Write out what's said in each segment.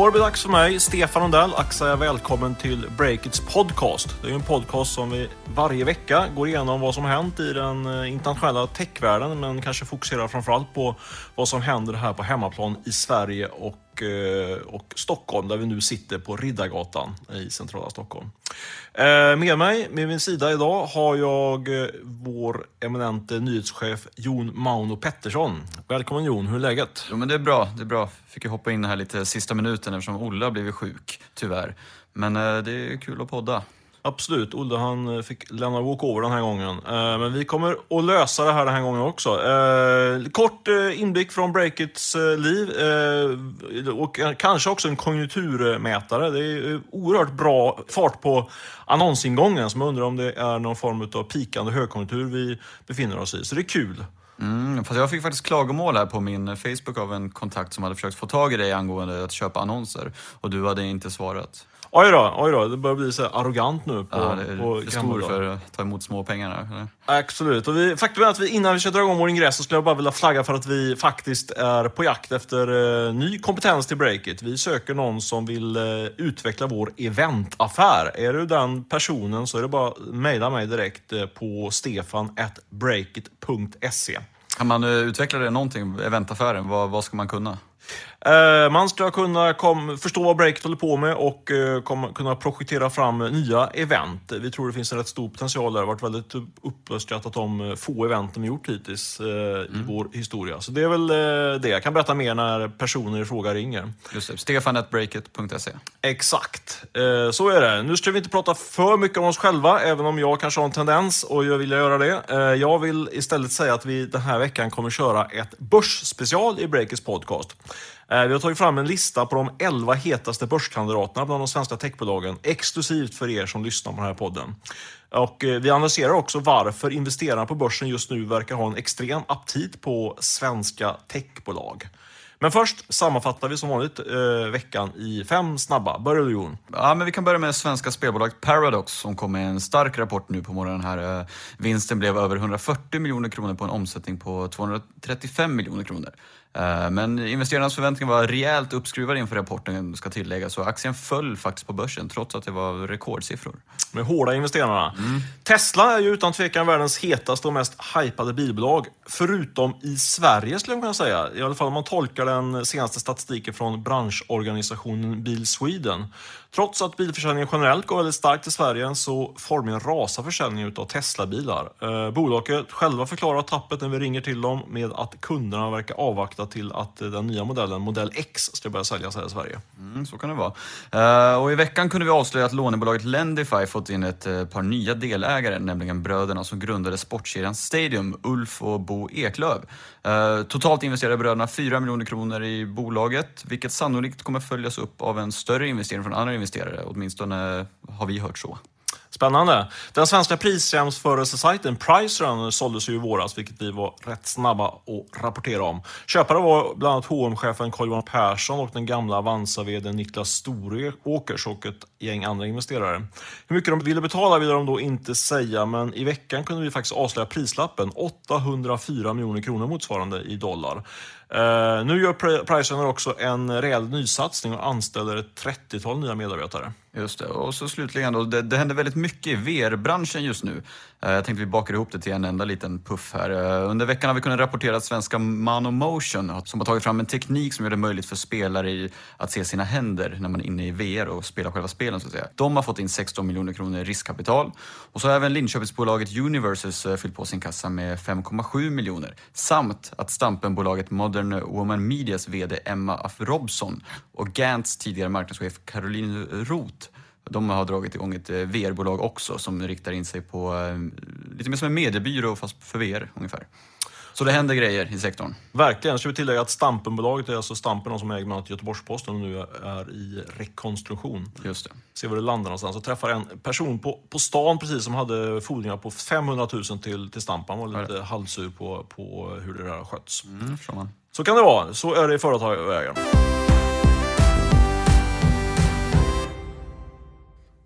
Då är det dags för mig, Stefan Ondell, att säga välkommen till Breakits podcast. Det är en podcast som vi varje vecka går igenom vad som hänt i den eh, internationella techvärlden, men kanske fokuserar framförallt på vad som händer här på hemmaplan i Sverige och, Eh, och Stockholm, där vi nu sitter på Riddargatan i centrala Stockholm. Eh, med mig, med min sida idag, har jag eh, vår eminente nyhetschef Jon Mauno Pettersson. Välkommen Jon, hur är läget? Jo men det är bra, det är bra. Fick ju hoppa in här lite sista minuten eftersom Olle har blivit sjuk, tyvärr. Men det är kul att podda. Absolut, Olle han eh, fick lämna walkover den här gången. Eh, men vi kommer att lösa det här den här gången också. Eh, kort inblick från Breakits liv och kanske också en konjunkturmätare. Det är oerhört bra fart på annonsingången, så man undrar om det är någon form av pikande högkonjunktur vi befinner oss i. Så det är kul. Mm, fast jag fick faktiskt klagomål här på min Facebook av en kontakt som hade försökt få tag i dig angående att köpa annonser och du hade inte svarat. Oj då, oj då, det börjar bli så arrogant nu. På, ja, det är på för stor för att ta emot småpengarna. Eller? Absolut. Och vi, faktum är att vi, innan vi dra igång vår ingress så skulle jag bara vilja flagga för att vi faktiskt är på jakt efter uh, ny kompetens till Breakit. Vi söker någon som vill uh, utveckla vår eventaffär. Är du den personen så är det bara att mejla mig direkt uh, på stefan.breakit.se. Kan man utveckla det någonting, eventaffären? Vad, vad ska man kunna? Eh, man ska kunna kom, förstå vad Breakit håller på med och uh, kom, kunna projektera fram nya event. Vi tror det finns en rätt stor potential där. Det har varit väldigt uppskattat de eh, få eventen vi gjort hittills mm. i vår historia. Så det är väl det. Jag kan berätta mer när personer i fråga ringer. Just det, stefanetbreakit.se Exakt, så är det. Nu ska vi inte prata för mycket om oss själva, även om jag kanske har en tendens och jag vill göra det. Jag vill istället säga att vi den här veckan kommer köra ett börsspecial i Breakits podcast. Eh, vi har tagit fram en lista på de 11 hetaste börskandidaterna bland de svenska techbolagen, exklusivt för er som lyssnar på den här podden. Och eh, vi analyserar också varför investerarna på börsen just nu verkar ha en extrem aptit på svenska techbolag. Men först sammanfattar vi som vanligt eh, veckan i fem snabba. Börjar du Jon? Ja, men vi kan börja med svenska spelbolaget Paradox som kom med en stark rapport nu på morgonen. här. Eh, vinsten blev över 140 miljoner kronor på en omsättning på 235 miljoner kronor. Eh, men investerarnas förväntningar var rejält uppskruvade inför rapporten, ska tilläggas, så aktien föll faktiskt på börsen trots att det var rekordsiffror. Med hårda investerarna. Mm. Tesla är ju utan tvekan världens hetaste och mest hypade bilbolag, förutom i Sverige skulle jag kunna säga. I alla fall om man tolkar den senaste statistiken från branschorganisationen Bil Sweden. Trots att bilförsäljningen generellt går väldigt starkt i Sverige så formligen rasar försäljningen av Tesla-bilar. Eh, bolaget själva förklarar tappet när vi ringer till dem med att kunderna verkar avvakta till att den nya modellen, modell X, ska börja säljas här i Sverige. Mm, så kan det vara. Eh, och I veckan kunde vi avslöja att lånebolaget Lendify fått in ett eh, par nya delägare, nämligen bröderna som grundade sportkedjan Stadium, Ulf och Bo Eklöf. Eh, totalt investerar bröderna 4 miljoner kronor i bolaget, vilket sannolikt kommer följas upp av en större investering från andra investerare. Åtminstone har vi hört så. Spännande. Den svenska prisjämförelsesajten Pricerunner såldes ju i våras, vilket vi var rätt snabba att rapportera om. Köpare var bland annat hm chefen Carl-Johan Persson och den gamla Avanza-vdn Niklas Storåkers och ett gäng andra investerare. Hur mycket de ville betala ville de då inte säga, men i veckan kunde vi faktiskt avslöja prislappen. 804 miljoner kronor motsvarande i dollar. Uh, nu gör Pricerunner också en rejäl nysatsning och anställer ett 30-tal nya medarbetare. Just det. Och så slutligen då, det, det händer väldigt mycket i VR-branschen just nu. Eh, jag tänkte vi bakar ihop det till en enda liten puff här. Eh, under veckan har vi kunnat rapportera att svenska Manomotion, eh, som har tagit fram en teknik som gör det möjligt för spelare att se sina händer när man är inne i VR och spelar själva spelen så att säga. De har fått in 16 miljoner kronor i riskkapital. Och så har även Linköpingsbolaget Universes fyllt på sin kassa med 5,7 miljoner. Samt att Stampenbolaget Modern Woman Medias VD Emma Af Robson och Gants tidigare marknadschef Caroline Roth de har dragit igång ett eh, VR-bolag också som riktar in sig på eh, lite mer som en mediebyrå fast för VR ungefär. Så det händer grejer i sektorn. Verkligen. Ska vi tillägga att Stampenbolaget är alltså Stampen som äger bland annat Göteborgs-Posten och nu är i rekonstruktion. Just det. Se var det landar någonstans. Jag träffade en person på, på stan precis som hade fordringar på 500 000 till, till Stampan. Han var lite ja. halvsur på, på hur det där har skötts. Mm. Så kan det vara. Så är det i företagsvägen.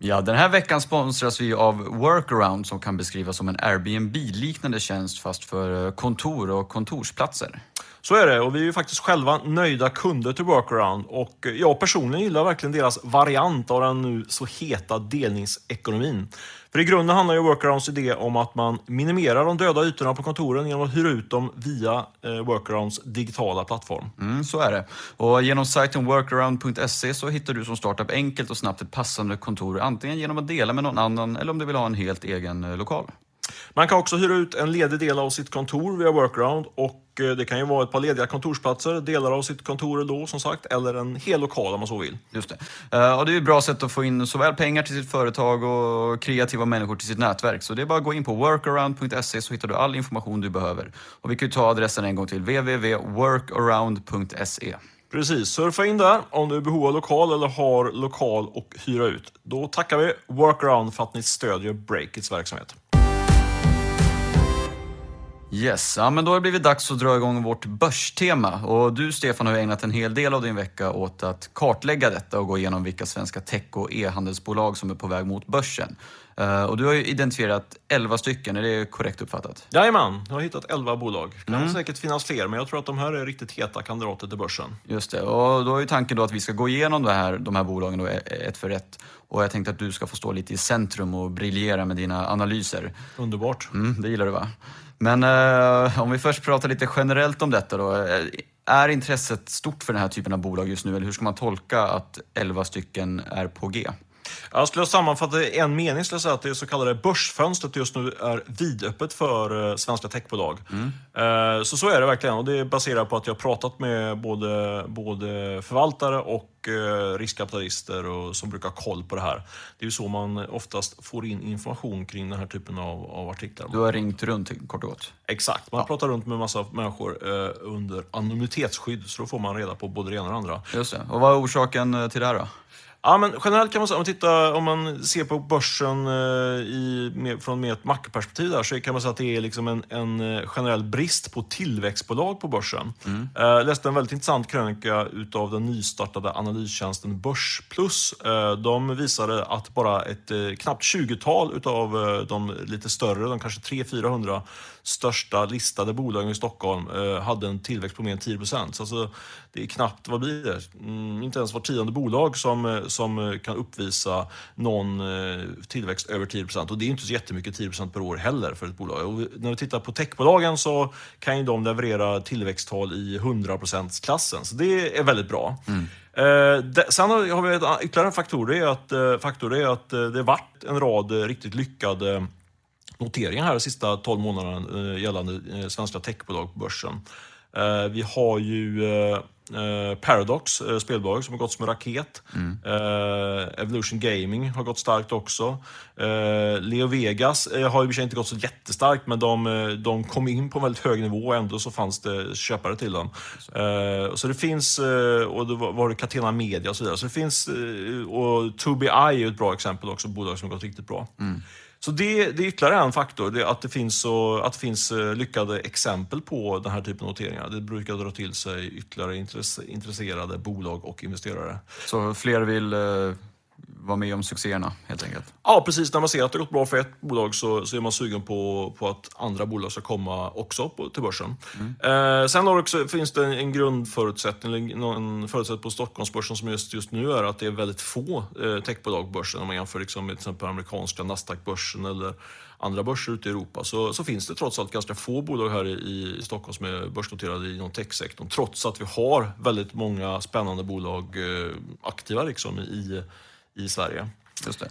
Ja, den här veckan sponsras vi av Workaround som kan beskrivas som en Airbnb-liknande tjänst fast för eh, kontor och kontorsplatser. Så är det och vi är ju faktiskt själva nöjda kunder till Workaround och jag personligen gillar verkligen deras variant av den nu så heta delningsekonomin. För i grunden handlar ju Workarounds idé om att man minimerar de döda ytorna på kontoren genom att hyra ut dem via eh, Workarounds digitala plattform. Mm, så är det. Och genom sajten workaround.se så hittar du som startup enkelt och snabbt ett passande kontor antingen genom att dela med någon annan eller om du vill ha en helt egen eh, lokal. Man kan också hyra ut en ledig del av sitt kontor via Workaround och det kan ju vara ett par lediga kontorsplatser, delar av sitt kontor då som sagt, eller en hel lokal om man så vill. Just det. Eh, Och det är ett bra sätt att få in såväl pengar till sitt företag och kreativa människor till sitt nätverk. Så det är bara att gå in på workaround.se så hittar du all information du behöver. Och vi kan ju ta adressen en gång till, www.workaround.se. Precis, surfa in där om du är behov av lokal eller har lokal och hyra ut. Då tackar vi Workaround för att ni stödjer Breakits verksamhet. Yes, ja, men då har det blivit dags att dra igång vårt börstema. Och du Stefan har ägnat en hel del av din vecka åt att kartlägga detta och gå igenom vilka svenska tech och e-handelsbolag som är på väg mot börsen. Eh, och du har ju identifierat 11 stycken, är det korrekt uppfattat? Jajamän, jag har hittat 11 bolag. Det kan säkert finnas fler, men jag tror att de här är riktigt heta kandidater till börsen. Just det, och då är tanken då att vi ska gå igenom det här, de här bolagen då, ett för ett. Och jag tänkte att du ska få stå lite i centrum och briljera med dina analyser. Underbart. Mm, det gillar du va? Men eh, om vi först pratar lite generellt om detta då. Eh, är intresset stort för den här typen av bolag just nu eller hur ska man tolka att 11 stycken är på G? Jag skulle sammanfatta det i en mening skulle jag säga att det så kallade börsfönstret just nu är vidöppet för eh, svenska techbolag. Eh, Så så är det verkligen och det är baserat på att jag har pratat med både, både förvaltare och eh, riskkapitalister och, som brukar ha koll på det här. Det är ju så man oftast får in information kring den här typen av, av artiklar. Du har ringt runt kort och gott. Exakt, man pratar runt med massa människor under anonymitetsskydd så då får man reda på både det ena och det andra. Just det. Och vad är orsaken till det här då? Ja, men generellt kan man säga, om man, tittar, om man ser på börsen eh, i, med, från mer ett makroperspektiv där, så kan man säga att det är liksom en, en eh, generell brist på tillväxtbolag på börsen. Jag läste en väldigt intressant krönika utav den nystartade analystjänsten Börsplus. Eh, de visade att bara ett eh, knappt 20-tal utav eh, de lite större, de kanske 300-400 största listade bolagen i Stockholm eh, hade en tillväxt på mer än 10 procent. Alltså, det är knappt, vad blir det? Mm, inte ens var tionde bolag som, eh, som eh, kan uppvisa någon eh, tillväxt över 10 procent. Och det är inte så jättemycket 10 procent per år heller för ett bolag. Och när vi tittar på techbolagen så kan ju de leverera tillväxttal i 100% klassen Så det är väldigt bra. Eh, det, sen har vi ett, a- ytterligare en faktor. Det är att, eh, faktor är att eh, det varit en rad riktigt lyckade noteringar här de sista 12 månaderna gällande svenska techbolag på börsen. Eh, vi har ju eh, eh, Paradox, spelbolag som har gått som en raket. Eh, Evolution Gaming har gått starkt också. Leo Vegas har sig inte gått så jättestarkt men de, de kom in på en väldigt hög nivå och ändå så fanns det köpare till dem. Eh, så det finns, och då var det Catena Media och så vidare. Så det finns, och 2BI är ju ett bra exempel också, bolag som har gått riktigt bra. Så det, det är ytterligare en faktor, det att det, finns så, att det finns eh, lyckade exempel på den här typen av noteringar. Det brukar dra till sig ytterligare intresse, intresserade bolag och investerare. Så fler vill eh, vara med om succéerna helt enkelt? Ja, precis. När man ser att det gått bra för ett bolag så, så är man sugen på, på att andra bolag ska komma också på, till börsen. Eh, sen har också, finns det en, en grundförutsättning, en förutsättning på Stockholmsbörsen som just, just nu är att det är väldigt få eh, techbolag på börsen. Om man jämför liksom med till exempel amerikanska Nasdaq-börsen eller andra börser ute i Europa så, så finns det trots allt ganska få bolag här i, i Stockholm som är börsnoterade inom techsektorn. Trots att vi har väldigt många spännande bolag eh, aktiva liksom i, i Sverige. Just det.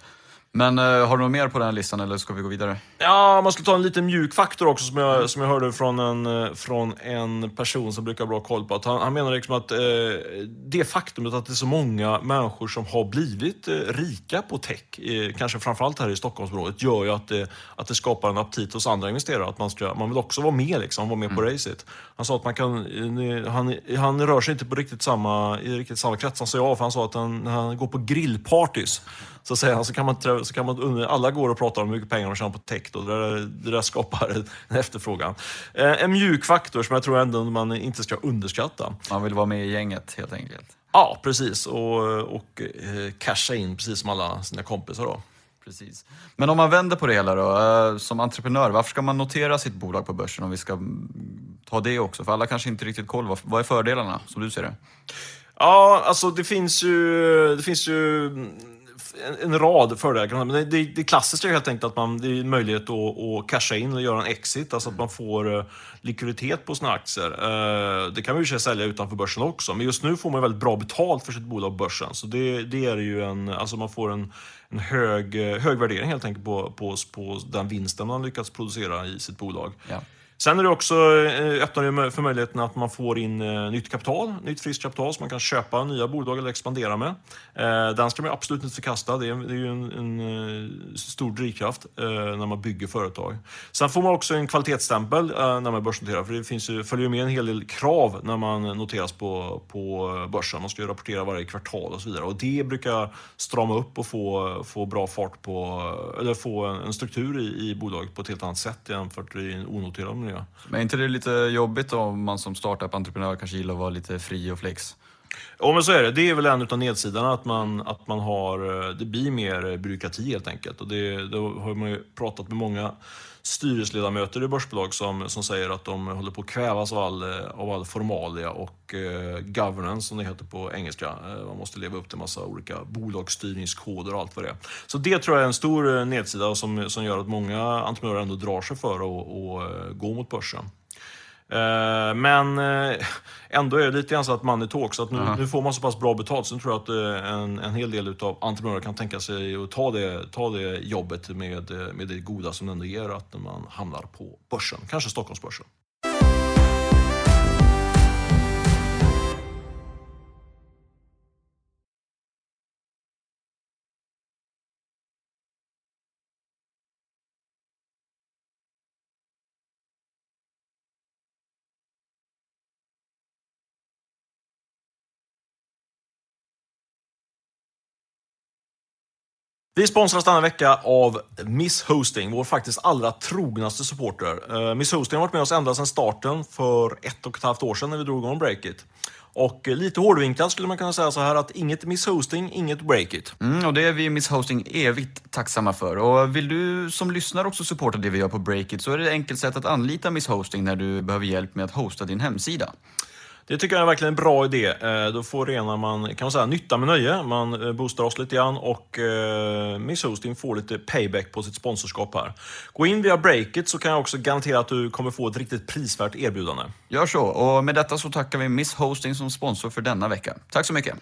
Men eh, har du något mer på den här listan eller ska vi gå vidare? Ja, man skulle ta en liten mjuk faktor också som jag, som jag hörde från en, eh, från en person som brukar ha bra koll på. Att han, han menar liksom att eh, det faktumet att det är så många människor som har blivit eh, rika på tech, eh, kanske framförallt här i Stockholmsområdet, gör ju att det, att det skapar en aptit hos andra investerare. Att man, ska, man vill också vara med, liksom, vara med på racet. Han sa att man kan, eh, han, han rör sig inte på riktigt samma, i riktigt samma kretsar som jag, för han sa att han, han går på grillpartys så säger han så kan man, så kan man alla går och pratar om hur mycket pengar de tjänar på tech. Då. Det, där, det där skapar en efterfrågan. Eh, en mjuk faktor som jag tror ändå man inte ska underskatta. Man vill vara med i gänget helt enkelt. Ja, precis. Och, och eh, casha in precis som alla sina kompisar. Då. Precis. Men om man vänder på det hela då, eh, som entreprenör, varför ska man notera sitt bolag på börsen om vi ska mm, ta det också? För alla kanske inte riktigt koll. Vad, vad är fördelarna som du ser det? Ja, alltså det finns ju, det finns ju en, en rad fördelar. Men det, det, klassiska är helt enkelt att man, det är möjlighet att, att casha in och göra en exit, alltså att man får eh, likviditet på sina aktier. Eh, Det kan man ju sälja utanför börsen också, men just nu får man väldigt bra betalt för sitt bolag på börsen. Så det, det är ju en, alltså man får en, en hög, eh, hög värdering helt enkelt på, på, på den vinsten man lyckats producera i sitt bolag. Ja. Sen är det också, eh, öppnar det för möjligheten att man får in eh, nytt kapital, nytt friskt kapital som man kan köpa nya bolag eller expandera med. Eh, den ska man absolut inte förkasta. Det är, det är ju en, en stor drivkraft när man bygger företag. Sen får man också en kvalitetsstämpel när man börsnoterar. För det finns ju, följer med en hel del krav när man noteras på, på börsen. Man ska ju rapportera varje kvartal och så vidare. Och det brukar strama upp och få, få bra fart på, eller få en, en struktur i, i bolaget på ett helt annat sätt jämfört med en onoterad miljö. Men är inte det lite jobbigt om man som startup-entreprenör kanske gillar att vara lite fri och flex? Ja, men så är det. Det är väl en av nedsidorna, att man, att man har, eh, det blir mer byråkrati helt enkelt. Och det, det har man ju pratat med många styrelseledamöter i börsbolag som, som säger att de håller på att kvävas av all, eh, av all formalia och eh, governance, som det heter på engelska. Eh, man måste leva upp till massa olika bolagsstyrningskoder och allt vad det är. Så det tror jag är en stor eh, nedsida som, som gör att många entreprenörer ändå drar sig för att gå mot börsen. Eh, Men eh, ändå är det lite grann så att money talks. Så att nu, nu får man så pass bra betalt så nu tror jag att eh, en, en hel del av entreprenörer kan tänka sig att ta det, ta det jobbet med, med det goda som det ändå ger att man hamnar på börsen. Kanske Stockholmsbörsen. Vi sponsras denna vecka av Miss Hosting, vår faktiskt allra trognaste supporter. Eh, Miss Hosting har varit med oss ända sedan starten för ett och ett halvt år sedan när vi drog igång Breakit. Och eh, lite hårdvinklat skulle man kunna säga så här att inget Miss Hosting, inget Breakit. Mm, och det är vi Miss Hosting evigt tacksamma för. Och vill du som lyssnar också supporta det vi gör på Breakit så är det ett enkelt sätt att anlita Miss Hosting när du behöver hjälp med att hosta din hemsida. Det tycker jag är verkligen en bra idé. Eh, då Då förenar man, kan man säga, nytta med nöje. Man eh, boostar oss lite grann och eh, Miss Hosting får lite payback på sitt sponsorskap här. Gå in via Breakit så kan jag också garantera att du kommer få ett riktigt prisvärt erbjudande. Gör så. Och med detta så tackar vi Miss Hosting som sponsor för denna vecka. Tack så mycket.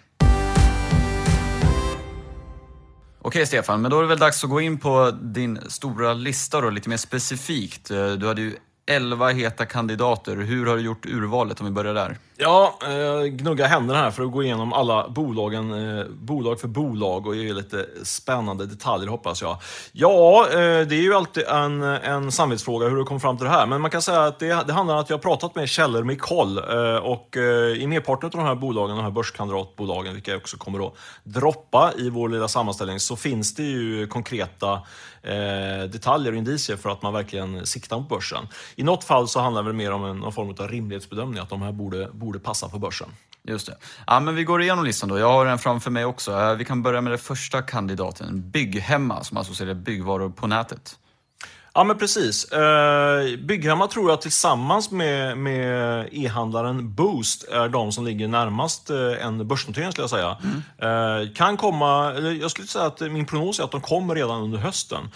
Okej Stefan, men då är det väl dags att gå in på din stora lista då, lite mer specifikt. Eh, du hade ju 11 heta kandidater. Hur har du gjort urvalet om vi börjar där? Ja, eh, gnugga händerna här för att gå igenom alla bolagen, eh, bolag för bolag och ge lite spännande detaljer hoppas jag. Ja, eh, det är ju alltid en, en samvetsfråga hur du kom fram till det här. Men man kan säga att det, det handlar om att jag har pratat med källor med koll. Eh, och eh, i merparten av de här bolagen, de här börskandidatbolagen, vilka jag också kommer att droppa i vår lilla sammanställning, så finns det ju konkreta eh, detaljer och indicier för att man verkligen siktar på börsen. I något fall så handlar det väl mer om en, någon form av rimlighetsbedömning, att de här borde, borde passa för börsen. Just det. Ja, men vi går igenom listan då. Jag har den framför mig också. Eh, vi kan börja med den första kandidaten, Bygghemma, som alltså säljer byggvaror på nätet. Ja, men precis. Eh, Bygghemma tror jag tillsammans med, med e-handlaren Boost är de som ligger närmast eh, en börsnotering skulle jag säga. Eh, kan komma, jag skulle säga att min prognos är att de kommer redan under hösten.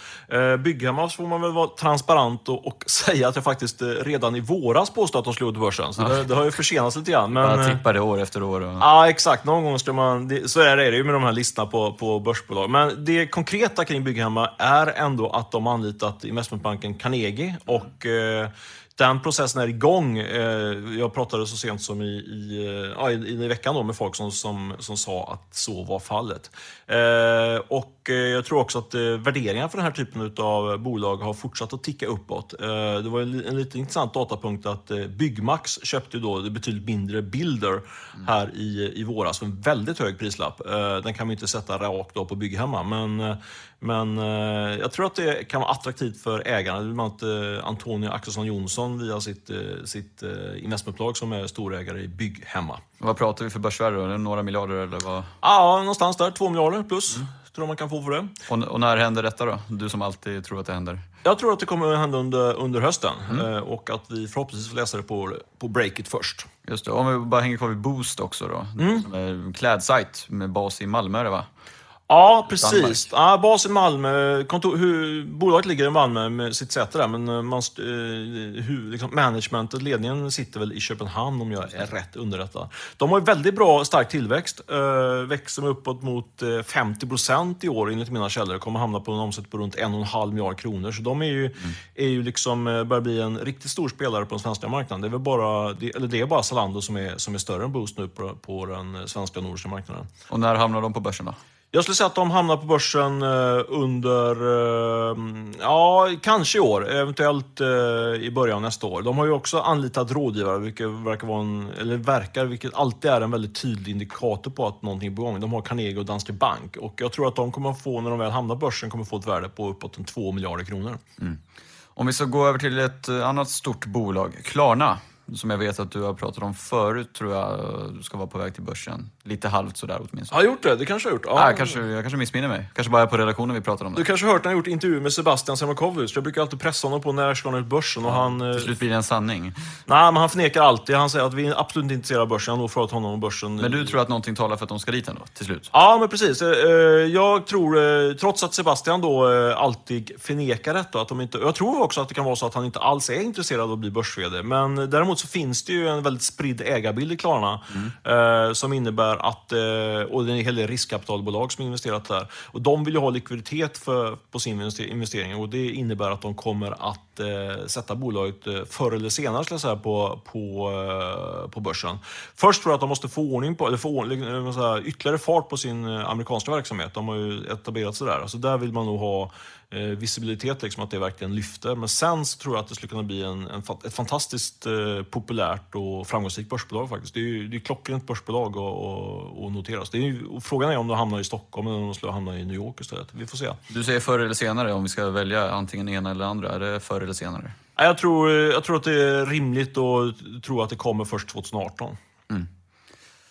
Bygghemma så får man väl vara transparent och, och säga att jag faktiskt redan i våras påstod att de skulle gå till börsen. Så det, det har ju försenats lite grann. Men, eh, tippar det år efter år. Och... Ja, exakt. Någon gång ska man... Det, så är det, ju med de här listorna på, på börsbolag. Men det konkreta kring Bygghemma är ändå att de anlitat investmentbanken Carnegie och eh, den processen är igång. Eh, jag pratade så sent som i, i, eh, i, i veckan då med folk som, som, som sa att så var fallet. Eh, och eh, jag tror också att eh, värderingarna för den här typen av bolag har fortsatt att ticka uppåt. Eh, det var en, en lite intressant datapunkt att Byggmax köpte då det betydligt mindre Builder här i, i våras för en väldigt hög prislapp. Eh, den kan man ju inte sätta rakt då på Bygghemma, men, eh, men eh, jag tror att det kan vara attraktivt för ägarna. Bland annat eh, Antonio Axelsson Jonsson via sitt, eh, sitt eh, investmentbolag som är storägare i Bygghemma. Vad pratar vi för börsvärde då? Det Några miljarder eller vad? Ja, någonstans där. Två miljarder plus. tror jag man kan få för det. Och, och när händer detta då? Du som alltid tror att det händer. Jag tror att det kommer att hända under, under hösten eh, och att vi förhoppningsvis får läsa det på, på Breakit först. Just det. Om vi bara hänger kvar vid Boost också då. En klädsajt med bas i Malmö, det va? Ja, precis. Ja, bas i Malmö. Kontor, hur, bolaget ligger i Malmö med sitt säte där, men eh, man, eh, hur, liksom, managementet, ledningen sitter väl i Köpenhamn om jag är rätt underrättad. De har ju väldigt bra, stark tillväxt. Eh, växer med uppåt mot eh, 50 procent i år enligt mina källor. Kommer hamna på en omsättning på runt 1,5 miljard kronor. Så de är ju, är ju liksom, börjar bli en riktigt stor spelare på den svenska marknaden. Det är bara, det, eller det är bara Zalando som är, som är större än Boost nu på, på den svenska nordiska marknaden. Och när hamnar de på börsen då? Jag skulle säga att de hamnar på börsen eh, under, eh, ja, kanske i år, eventuellt eh, i början av nästa år. De har ju också anlitat rådgivare, vilket verkar vara en, eller verkar, vilket alltid är en väldigt tydlig indikator på att någonting är på gång. De har Carnegie och Danske Bank och jag tror att de kommer få, när de väl hamnar på börsen, kommer få ett värde på uppåt en 2 miljarder kronor. Mm. Om vi ska gå över till ett annat stort bolag, Klarna. Som jag vet att du har pratat om förut, tror jag ska vara på väg till börsen. Lite halvt sådär åtminstone. Har jag gjort det? Det kanske jag har gjort. Ah, jag, kanske, jag kanske missminner mig. Kanske bara är på redaktionen vi pratar om det. Du kanske har hört när jag gjort intervju med Sebastian Semakovic. Jag brukar alltid pressa honom på när ska han ut börsen och han... eh, Till slut blir det en sanning. Nej, men han förnekar alltid. Han säger att vi är absolut inte intresserade av börsen. Jag har nog frågat honom om börsen. Men du tror att någonting talar för att de ska dit ändå, till slut? Ja, men precis. Eh, eh, Jag tror, eh, trots att Sebastian då eh, alltid förnekar detta, att de inte, jag tror också att det kan vara så att han inte alls är intresserad av att bli börs Men däremot så finns det ju en väldigt spridd ägarbild i Klarna eh, som innebär att, eh, och det är en hel del riskkapitalbolag som investerat där. Och de vill ju ha likviditet för, på sin investering och det innebär att de kommer att eh, sätta bolaget eh, förr eller senare skulle jag säga, på, på, eh, på börsen. Först tror jag att de måste få ordning på, eller få ordning, liksom, så här, ytterligare fart på sin eh, amerikanska verksamhet. De har ju etablerat sig där. Alltså där vill man nog ha eh, visibilitet, liksom, att det verkligen lyfter. Men sen så tror jag att det skulle kunna bli en, en, ett fantastiskt eh, populärt och framgångsrikt börsbolag faktiskt. Det är ju det är klockrent börsbolag och, och, och noteras. Det är ju, och frågan är om de hamnar i Stockholm eller om de skulle hamna i New York istället. Vi får se. Du säger förr eller senare, om vi ska välja antingen ena eller andra. Är det förr eller senare? Jag tror, jag tror att det är rimligt att tro att det kommer först 2018.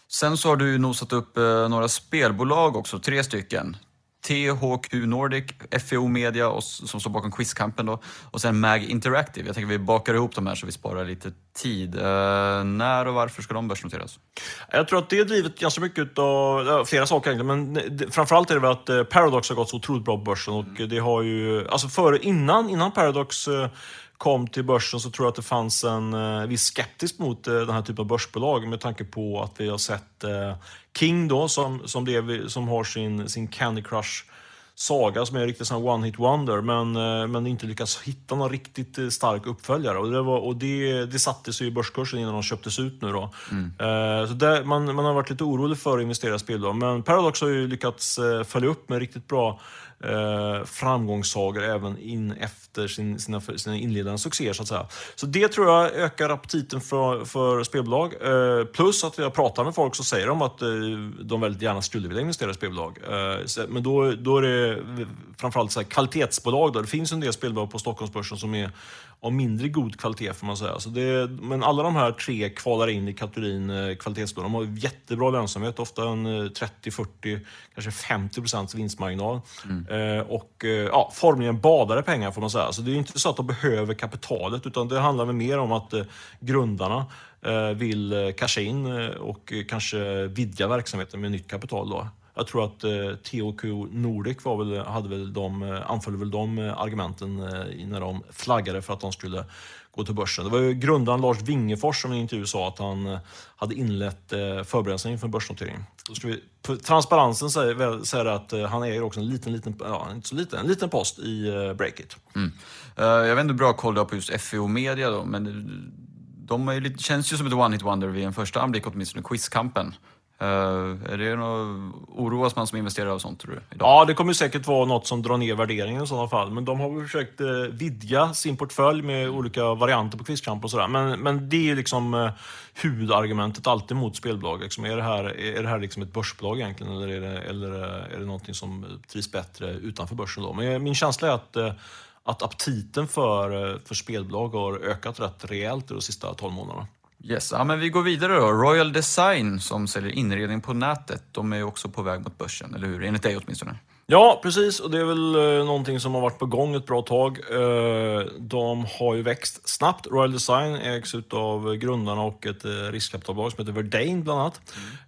Sen så har du nosat upp eh, några spelbolag också, tre stycken. THQ Nordic, FEO Media och, som står bakom Quizkampen då. Och sen MAG Interactive. Jag tänker vi bakar ihop de här så vi sparar lite tid. Eh, när och varför ska de börsnoteras? Jag tror att det är drivet ganska mycket av ja, flera saker egentligen, men framförallt är det väl att eh, Paradox har gått så otroligt bra på börsen och det har ju, alltså före, innan, innan Paradox eh, kom till börsen så tror jag att det fanns en eh, viss skeptisk mot eh, den här typen av börsbolag med tanke på att vi har sett eh, King då som, som, blev, som har sin, sin Candy Crush Saga som är en riktig sån one hit wonder men, eh, men inte lyckats hitta någon riktigt stark uppföljare. Och det, var, och det, det satte sig i börskursen innan de köptes ut nu. Då. Eh, Så där, man, man har varit lite orolig för att investera i spelbolag. Men Paradox har ju lyckats följa upp med riktigt bra eh, framgångssagor även in efter sin, sina, sina inledande succéer. Så, att säga. så det tror jag ökar aptiten för, för spelbolag. Eh, plus att jag pratar med folk så säger de att eh, de väldigt gärna skulle vilja investera i spelbolag. Eh, så, men då, då är det framförallt så här kvalitetsbolag. Då. Det finns en del spelbolag på Stockholmsbörsen som är av mindre god kvalitet får man säga. Så det, men alla de här tre kvalar in i kategorin eh, kvalitetsbolag. De har jättebra lönsamhet, ofta en eh, 30, 40, kanske 50 procents vinstmarginal. Eh, och eh, ja, formligen badare pengar får man säga. Så det är inte så att de behöver kapitalet utan det handlar mer om att eh, grundarna eh, vill eh, casha in eh, och eh, kanske vidga verksamheten med nytt kapital. Då. Jag tror att eh, THQ Nordic var väl, hade väl de, eh, anföll väl de eh, argumenten eh, när de flaggade för att de skulle gå till börsen. Det var ju grundaren Lars Wingefors som i en intervju sa att han eh, hade inlett eh, förberedelserna inför en börsnotering. Då ska vi, transparensen säger, väl- säger att eh, han äger också en liten, liten, ja, inte så liten, en liten post i eh, Breakit. Mm. Eh, jag vet inte hur bra koll du har på just FEO Media då, men eh, de är ju lite, känns ju som ett one-hit wonder vid en första anblick åtminstone, Quizkampen. Uh, är det något, oroas man som investerare av sånt tror du? Idag? Ja, det kommer säkert vara något som drar ner värderingen i sådana fall. Men de har väl försökt eh, vidga sin portfölj med olika varianter på Quizkamp och sådär. Men, men det är liksom eh, huvudargumentet alltid mot spelbolag. Liksom, är det här, är det här liksom ett börsbolag egentligen eller är det, eller eh, är det någonting som trivs bättre utanför börsen? Då? Men eh, min känsla är att eh, att aptiten för, för spelbolag har ökat rätt rejält de sista 12 månaderna. Yes, ja, men vi går vidare då. Royal Design som säljer inredning på nätet, de är ju också på väg mot börsen, eller hur? Enligt dig åtminstone. Ja, precis. Och det är väl eh, någonting som har varit på gång ett bra tag. Eh, de har ju växt snabbt. Royal Design ägs av grundarna och ett eh, riskkapitalbolag som heter Verdane bland annat.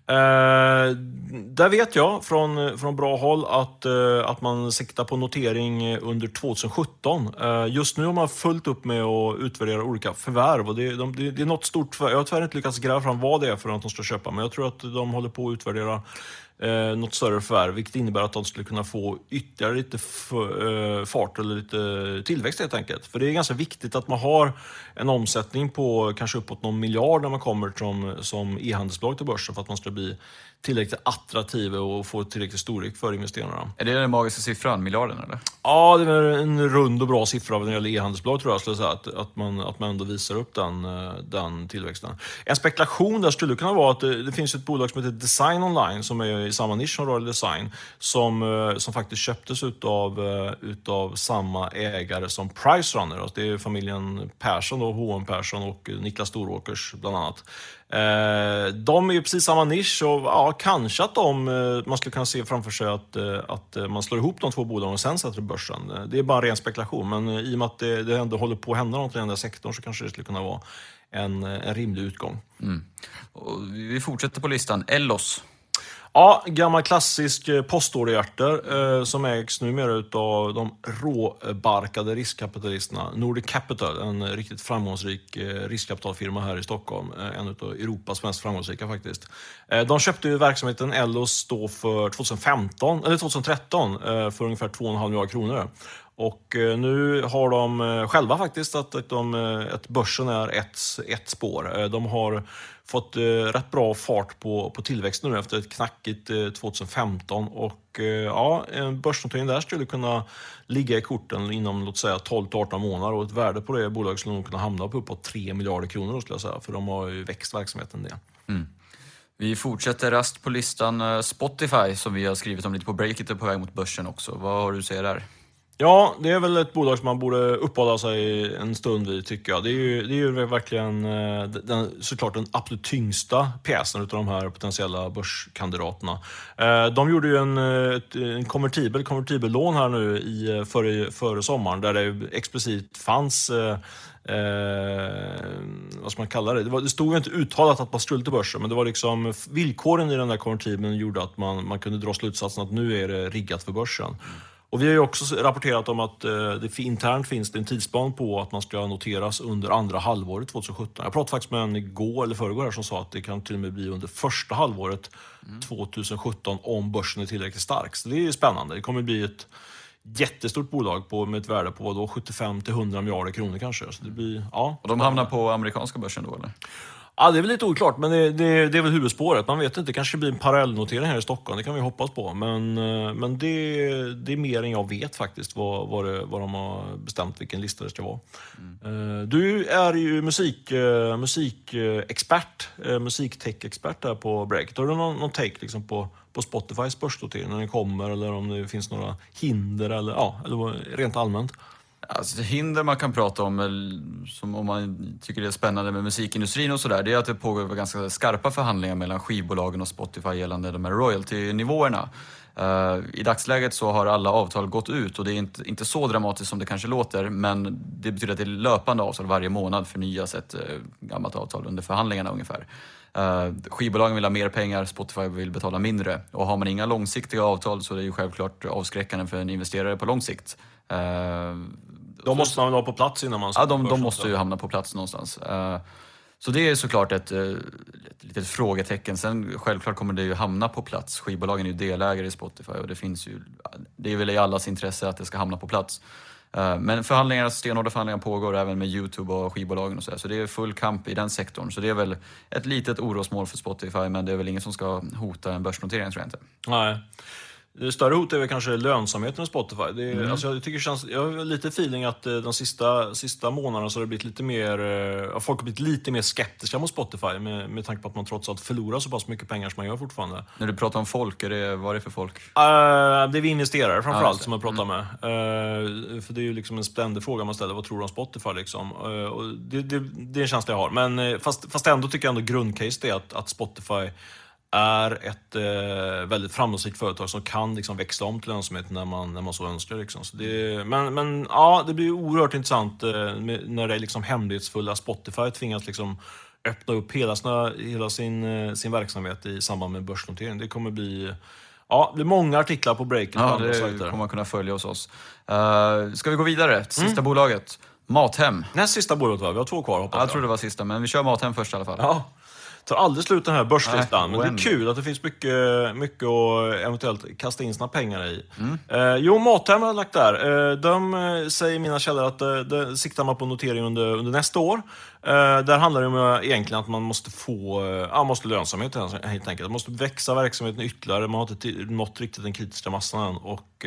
Mm. Där vet jag från, från bra håll att, eh, att man siktar på notering under 2017. Eh, just nu har man fullt upp med att utvärdera olika förvärv. Och det, de, det är något stort förvärv. Jag har tyvärr inte lyckats gräva fram vad det är för att de ska köpa, men jag tror att de håller på att utvärdera eh, något större förvärv, vilket innebär att de skulle kunna få ytterligare lite eh, fart eller lite tillväxt helt enkelt. För det är ganska viktigt att man har en omsättning på kanske uppåt någon miljard när man kommer som, som e-handelsbolag till börsen för att man ska bli tillräckligt attraktiva och få tillräckligt storlek för investerarna. Är det den magiska siffran, miljarden eller? Ja, det är en rund och bra siffra när det gäller e-handelsbolag tror jag. Skulle säga, att, att, man, att man ändå visar upp den, eh, den tillväxten. En spekulation där skulle kunna vara att det, det finns ett bolag som heter Design Online som är i samma nisch som Royal Design som, eh, som faktiskt köptes utav, eh, utav samma ägare som Pricerunner. Alltså det är familjen Persson, då, H&M Persson och Niklas Storåkers bland annat. Eh, de är ju precis samma nisch och ja, kanske att de, eh, man skulle kunna se framför sig att, eh, att man slår ihop de två bolagen och sen sätter det börsen. Det är bara ren spekulation, men i och med att det, det ändå håller på att hända något i den där sektorn så kanske det skulle kunna vara en, en rimlig utgång. Mm. vi fortsätter på listan. Ellos. Ja, gammal klassisk eh, postorderhjärter eh, som ägs numera utav de råbarkade riskkapitalisterna. Nordic Capital, en riktigt framgångsrik eh, riskkapitalfirma här i Stockholm. Eh, en av Europas mest framgångsrika faktiskt. Eh, de köpte ju verksamheten Ellos då för 2015, eller 2013 eh, för ungefär 2,5 miljarder kronor. Och eh, nu har de eh, själva faktiskt att, att, de, eh, att börsen är ett, ett spår. De har fått rätt bra fart på, på tillväxten nu efter ett knackigt 2015. Och ja, en börsnotering där skulle kunna ligga i korten inom låt säga 12-18 månader och ett värde på det bolaget skulle nog kunna hamna på uppåt 3 miljarder kronor skulle jag säga, för de har ju växt verksamheten det. Mm. Vi fortsätter rast på listan Spotify som vi har skrivit om lite på Breakit är på väg mot börsen också. Vad har du att säga där? Ja, det är väl ett bolag som man borde uppehålla sig en stund vid tycker jag. Det är ju, det är ju verkligen eh, den, såklart den absolut tyngsta pjäsen av de här potentiella börskandidaterna. Eh, de gjorde ju en, eh, en konvertibel, konvertibellån här nu i, före, före sommaren där det explicit fanns Eh, vad ska man kalla det? Det, var, det stod inte uttalat att man skulle till börsen, men det var liksom villkoren i den där konvertibeln gjorde att man, man kunde dra slutsatsen att nu är det riggat för börsen. Mm. Och vi har ju också rapporterat om att eh, det internt finns det en tidsplan på att man ska noteras under andra halvåret 2017. Jag pratade faktiskt med en igår eller förrgår här som sa att det kan till och med bli under första halvåret mm. 2017 om börsen är tillräckligt stark. Så det är spännande. Det kommer bli ett jättestort bolag på, med ett värde på då, 75 till 100 miljarder kronor kanske. Så det blir, ja, och de hamnar på amerikanska börsen då eller? Ja, det är väl lite oklart, men det, det, det är väl huvudspåret. Man vet inte, det kanske blir en parallellnotering här i Stockholm. Det kan vi hoppas på. Men, eh, men det, det är mer än jag vet faktiskt, vad, vad, det, vad de har bestämt vilken lista det ska vara. Mm. Du är ju musik, eh, musikexpert, musiktech-expert där på Break. Har du någon, någon take liksom på, på Spotifys börsnotering när den kommer eller om det finns några hinder eller, ja, eller rent allmänt? Alltså, hinder man kan prata om, eh, som om man tycker det är spännande med musikindustrin och sådär, det är att det pågår ganska skarpa förhandlingar mellan skivbolagen och Spotify gällande de här royalty-nivåerna. Uh, I dagsläget så har alla avtal gått ut och det är inte, inte så dramatiskt som det kanske låter, men det betyder att det är löpande avtal varje månad förnyas ett uh, eh, gammalt avtal under förhandlingarna ungefär. Uh, skivbolagen vill ha mer pengar, Spotify vill betala mindre. Och har man inga långsiktiga avtal så är det ju självklart avskräckande för en investerare på lång sikt. Uh, de måste man ha på plats innan man Ja, de, de måste ju hamna på plats någonstans. Uh, så det är såklart ett, ett litet frågetecken. Sen självklart kommer det ju hamna på plats. Skivbolagen är ju delägare i Spotify och det finns ju, det är väl i allas intresse att det ska hamna på plats. Men förhandlingar, stenhårda förhandlingar pågår även med Youtube och skivbolagen och så, så det är full kamp i den sektorn. Så det är väl ett litet orosmål för Spotify, men det är väl ingen som ska hota en börsnotering tror jag inte. Nej. Det större hot är väl kanske lönsamheten i Spotify. Är, mm. alltså jag, tycker känns, jag har lite feeling att eh, de sista, sista månaderna så har det blivit lite mer, eh, folk har blivit lite mer skeptiska mot Spotify med, med tanke på att man trots allt förlorar så pass mycket pengar som man gör fortfarande. När du pratar om folk, är det, vad är det för folk? Uh, det är vi investerare framförallt ah, som jag pratar mm. med. Uh, för det är ju liksom en ständig fråga man ställer, vad tror du om Spotify? Liksom? Uh, det, det, det är en känsla jag har. Men fast, fast ändå tycker jag ändå grundcase är att, att Spotify är ett eh, väldigt framgångsrikt företag som kan liksom, växla om till lönsamhet när man, när man så önskar. Liksom. Så det, men, men ja, det blir oerhört intressant eh, när det är liksom hemlighetsfulla Spotify tvingas liksom, öppna upp hela, sina, hela sin, eh, sin verksamhet i samband med börsnotering. Det kommer bli Ja, det är många artiklar på breaket på Ja, det sajter. kommer man kunna följa hos oss. Uh, ska vi gå vidare? Sista Mm. bolaget. Mathem. Näst sista bolaget va? Vi har två kvar hoppas Jag tror det var sista, men vi kör Mathem först i alla fall. Ja. Tar aldrig slut den här börslistan, Nej, men det är kul att det finns mycket, mycket att eventuellt kasta in sina pengar i. Eh, jo, Mathem har jag lagt där. Eh, de eh, säger mina källor att eh, de siktar man på notering under, under nästa år. Eh, där handlar det om egentligen att man måste få ja, måste lönsamhet helt enkelt. Man måste växa verksamheten ytterligare. Man har inte nått riktigt den kritiska massan än. Och,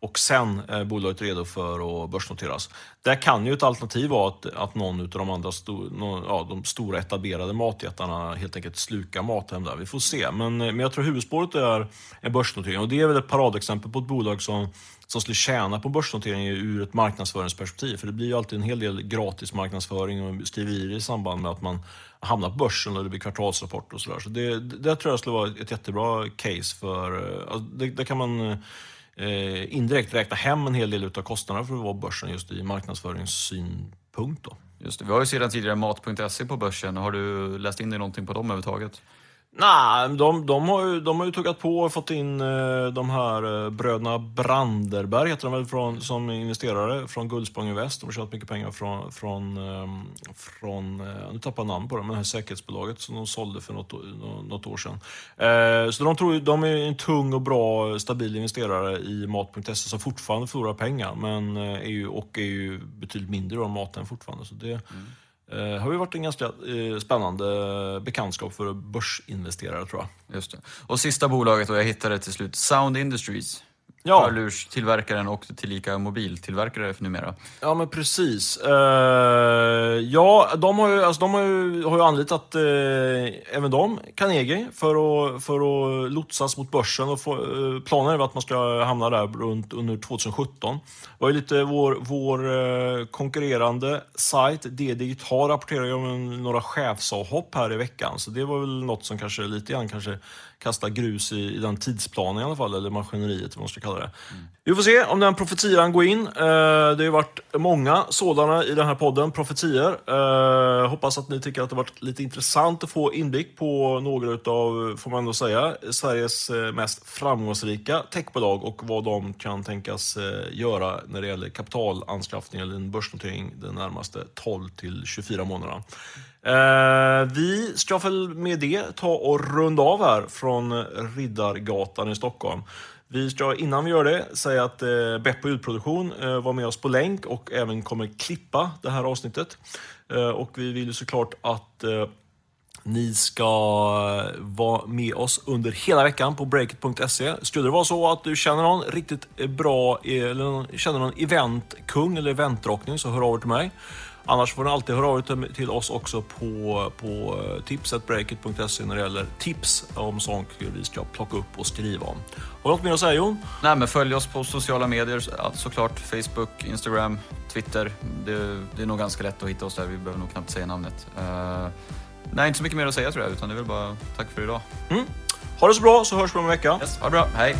och sen eh, är bolaget redo för att börsnoteras. Där kan ju ett alternativ vara att, att någon av de andra sto, någon, ja, de stora etablerade matjättarna helt enkelt slukar Mathem där. Vi får se. Men, eh, men jag tror huvudspåret är en börsnotering. Och det är väl ett paradexempel på ett bolag som, som skulle tjäna på börsnotering ur ett marknadsföringsperspektiv. För det blir ju alltid en hel del gratis marknadsföring och skriverier i samband med att man hamnar på börsen och det blir kvartalsrapport och sådär. Så det, det tror jag skulle vara ett jättebra case för... Eh, alltså det, det kan man eh, indirekt räkna hem en hel del av kostnaderna för att vara på börsen just i marknadsföringssynpunkt. Då. Just det. Vi har ju sedan tidigare Mat.se på börsen. Har du läst in dig någonting på dem överhuvudtaget? Nej, de, de, har ju, de har ju tuggat på och fått in eh, de här eh, bröderna Branderberg, heter de väl, från, som investerare från Guldspång Invest. De har tjänat mycket pengar från, från, ehm, från eh, nu tappar jag namn på det, men det här säkerhetsbolaget som de sålde för något, något år sedan. Eh, så de, tror, de är en tung och bra, stabil investerare i Mat.se som fortfarande förlorar pengar, men eh, är ju, och är ju betydligt mindre av maten fortfarande. Så det, mm. Det har ju varit en ganska eh, spännande bekantskap för börsinvesterare tror jag. Just det. Och sista bolaget, och jag hittade till slut, Sound Industries. Ja. Hörlurstillverkaren och tillika mobiltillverkare numera. Ja men precis. Eh, ja, de har ju, alltså, de har ju, har ju anlitat eh, även de, Carnegie, för att, för att lotsas mot börsen. Och få, eh, planen är att man ska hamna där runt under 2017. Det var ju lite vår, vår konkurrerande sajt, D-Digital, rapporterar ju om några chefsavhopp här i veckan. Så det var väl något som kanske lite grann kanske Kasta grus i, i den tidsplanen i alla fall, eller maskineriet vad man ska kalla det. Vi får se om den profetian går in. Eh, det har ju varit många sådana i den här podden, profetier. Eh, hoppas att ni tycker att det har varit lite intressant att få inblick på några utav, får man ändå säga, Sveriges eh, mest framgångsrika techbolag och vad de kan tänkas eh, göra när det gäller kapitalanskaffning eller en börsnotering de närmaste 12 till 24 månaderna. Eh, vi ska väl med det ta och runda av här från Riddargatan i Stockholm. Vi ska innan vi gör det säga att eh, Beppo ljudproduktion eh, var med oss på länk och även kommer klippa det här avsnittet. Eh, och vi vill ju såklart att eh, ni ska eh, vara med oss under hela veckan på breakit.se. Skulle det vara så att du känner någon riktigt eh, bra, eh, eller känner någon eventkung eller eventdrottning så hör av er till mig. Annars får ni alltid höra av er till- oss också på, på eh, tipsetbreakit.se när det gäller tips om saker vi ska plocka upp och skriva om. Har du något mer att säga Jon? Nej, men följ oss på sociala medier, såklart. Facebook, Instagram, Twitter. Det, det är nog ganska lätt att hitta oss där. Vi behöver nog knappt säga namnet. Eh, nej, inte så mycket mer att säga tror jag, utan det är väl bara tack för idag. Ha det så bra så hörs vi om en vecka. Yes, ha det bra, hej!